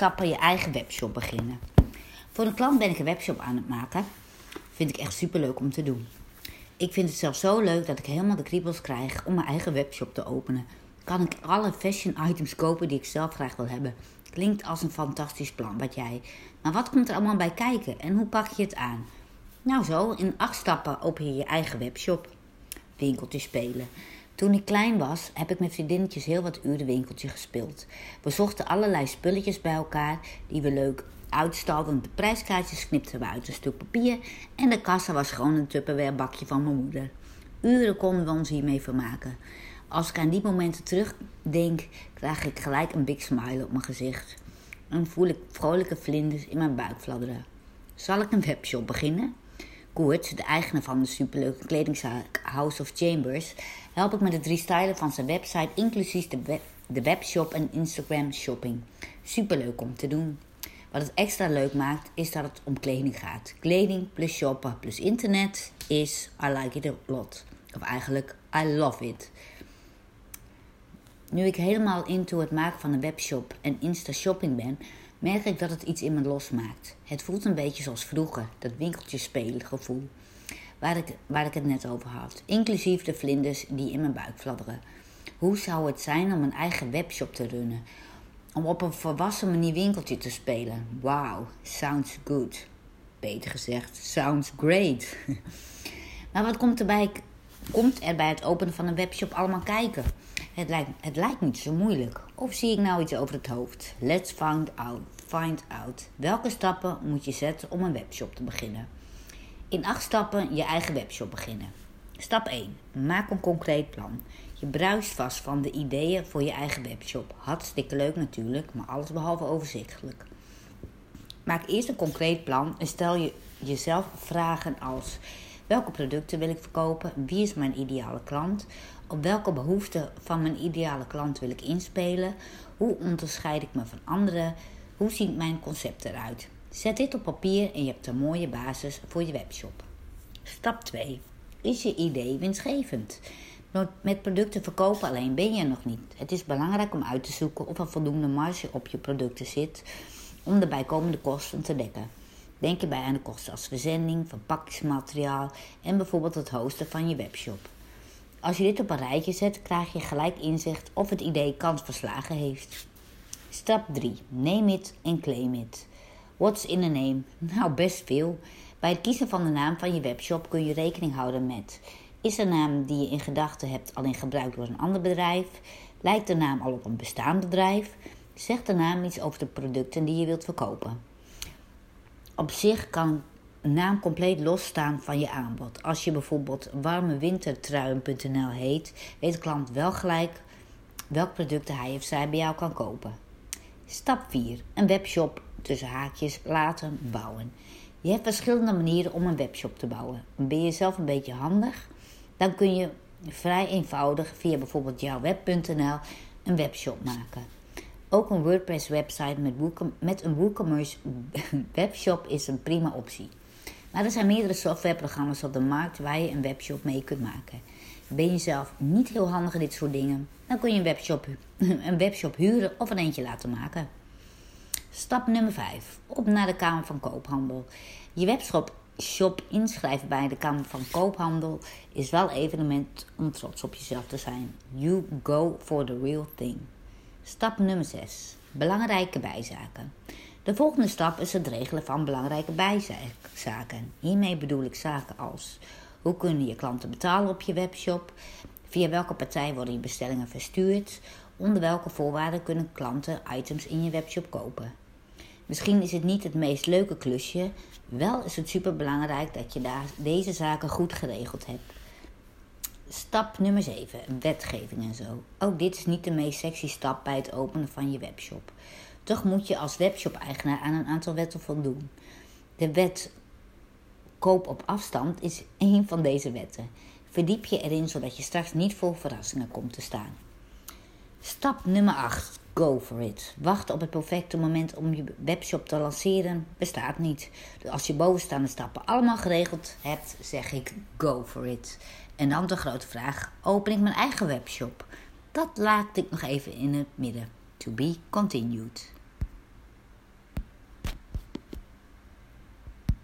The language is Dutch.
je eigen webshop beginnen. Voor een klant ben ik een webshop aan het maken. Vind ik echt super leuk om te doen. Ik vind het zelfs zo leuk dat ik helemaal de kriebels krijg om mijn eigen webshop te openen. Kan ik alle fashion items kopen die ik zelf graag wil hebben. Klinkt als een fantastisch plan, wat jij. Maar wat komt er allemaal bij kijken en hoe pak je het aan? Nou zo, in acht stappen open je je eigen webshop. Winkeltje spelen. Toen ik klein was, heb ik met vriendinnetjes heel wat uren winkeltje gespeeld. We zochten allerlei spulletjes bij elkaar die we leuk uitstalden. De prijskaartjes knipten we uit een stuk papier en de kassa was gewoon een Tupperware bakje van mijn moeder. Uren konden we ons hiermee vermaken. Als ik aan die momenten terugdenk, krijg ik gelijk een big smile op mijn gezicht. En voel ik vrolijke vlinders in mijn buik fladderen. Zal ik een webshop beginnen? Koert, de eigenaar van de superleuke kledingzaak House of Chambers, help ik met het restylen van zijn website, inclusief de, de webshop en Instagram shopping. Superleuk om te doen. Wat het extra leuk maakt, is dat het om kleding gaat. Kleding plus shoppen plus internet is I like it a lot. Of eigenlijk I love it. Nu ik helemaal into het maken van een webshop en Insta-shopping ben, merk ik dat het iets in me losmaakt. Het voelt een beetje zoals vroeger, dat winkeltje spelen gevoel. Waar ik, waar ik het net over had. Inclusief de vlinders die in mijn buik fladderen. Hoe zou het zijn om een eigen webshop te runnen? Om op een volwassen manier winkeltje te spelen? Wow, sounds good. Beter gezegd, sounds great. maar wat komt, erbij, komt er bij het openen van een webshop allemaal kijken? Het lijkt, het lijkt niet zo moeilijk. Of zie ik nou iets over het hoofd? Let's find out. Find out. Welke stappen moet je zetten om een webshop te beginnen? In acht stappen je eigen webshop beginnen. Stap 1. Maak een concreet plan. Je bruist vast van de ideeën voor je eigen webshop. Hartstikke leuk natuurlijk, maar alles behalve overzichtelijk. Maak eerst een concreet plan en stel je jezelf vragen als: welke producten wil ik verkopen? Wie is mijn ideale klant? Op welke behoeften van mijn ideale klant wil ik inspelen? Hoe onderscheid ik me van anderen? Hoe ziet mijn concept eruit? Zet dit op papier en je hebt een mooie basis voor je webshop. Stap 2. Is je idee winstgevend? Met producten verkopen alleen ben je er nog niet. Het is belangrijk om uit te zoeken of er voldoende marge op je producten zit om de bijkomende kosten te dekken. Denk hierbij aan de kosten als verzending, verpakkingsmateriaal en bijvoorbeeld het hosten van je webshop. Als je dit op een rijtje zet, krijg je gelijk inzicht of het idee kans verslagen heeft. Stap 3. Neem it en claim it. What's in a name? Nou, best veel. Bij het kiezen van de naam van je webshop kun je rekening houden met: is de naam die je in gedachten hebt alleen gebruikt door een ander bedrijf? Lijkt de naam al op een bestaand bedrijf? Zegt de naam iets over de producten die je wilt verkopen? Op zich kan naam compleet losstaan van je aanbod. Als je bijvoorbeeld warmewintertruien.nl heet, weet de klant wel gelijk welk producten hij of zij bij jou kan kopen. Stap 4. Een webshop tussen haakjes laten bouwen. Je hebt verschillende manieren om een webshop te bouwen. Ben je zelf een beetje handig? Dan kun je vrij eenvoudig via bijvoorbeeld jouwweb.nl een webshop maken. Ook een WordPress website met, met een WooCommerce webshop is een prima optie. Maar er zijn meerdere softwareprogramma's op de markt waar je een webshop mee kunt maken. Ben je zelf niet heel handig in dit soort dingen, dan kun je een webshop, een webshop huren of een eentje laten maken. Stap nummer 5. Op naar de Kamer van Koophandel. Je webshop shop inschrijven bij de Kamer van Koophandel is wel evenement om trots op jezelf te zijn. You go for the real thing. Stap nummer 6. Belangrijke bijzaken. De volgende stap is het regelen van belangrijke bijzaken. Hiermee bedoel ik zaken als hoe kunnen je klanten betalen op je webshop, via welke partij worden je bestellingen verstuurd, onder welke voorwaarden kunnen klanten items in je webshop kopen. Misschien is het niet het meest leuke klusje, wel is het superbelangrijk dat je daar deze zaken goed geregeld hebt. Stap nummer 7, wetgeving en zo. Ook dit is niet de meest sexy stap bij het openen van je webshop. Toch moet je als webshop-eigenaar aan een aantal wetten voldoen. De wet koop op afstand is één van deze wetten. Verdiep je erin zodat je straks niet voor verrassingen komt te staan. Stap nummer 8. Go for it. Wachten op het perfecte moment om je webshop te lanceren bestaat niet. Dus als je bovenstaande stappen allemaal geregeld hebt, zeg ik go for it. En dan de grote vraag: open ik mijn eigen webshop? Dat laat ik nog even in het midden. To be continued.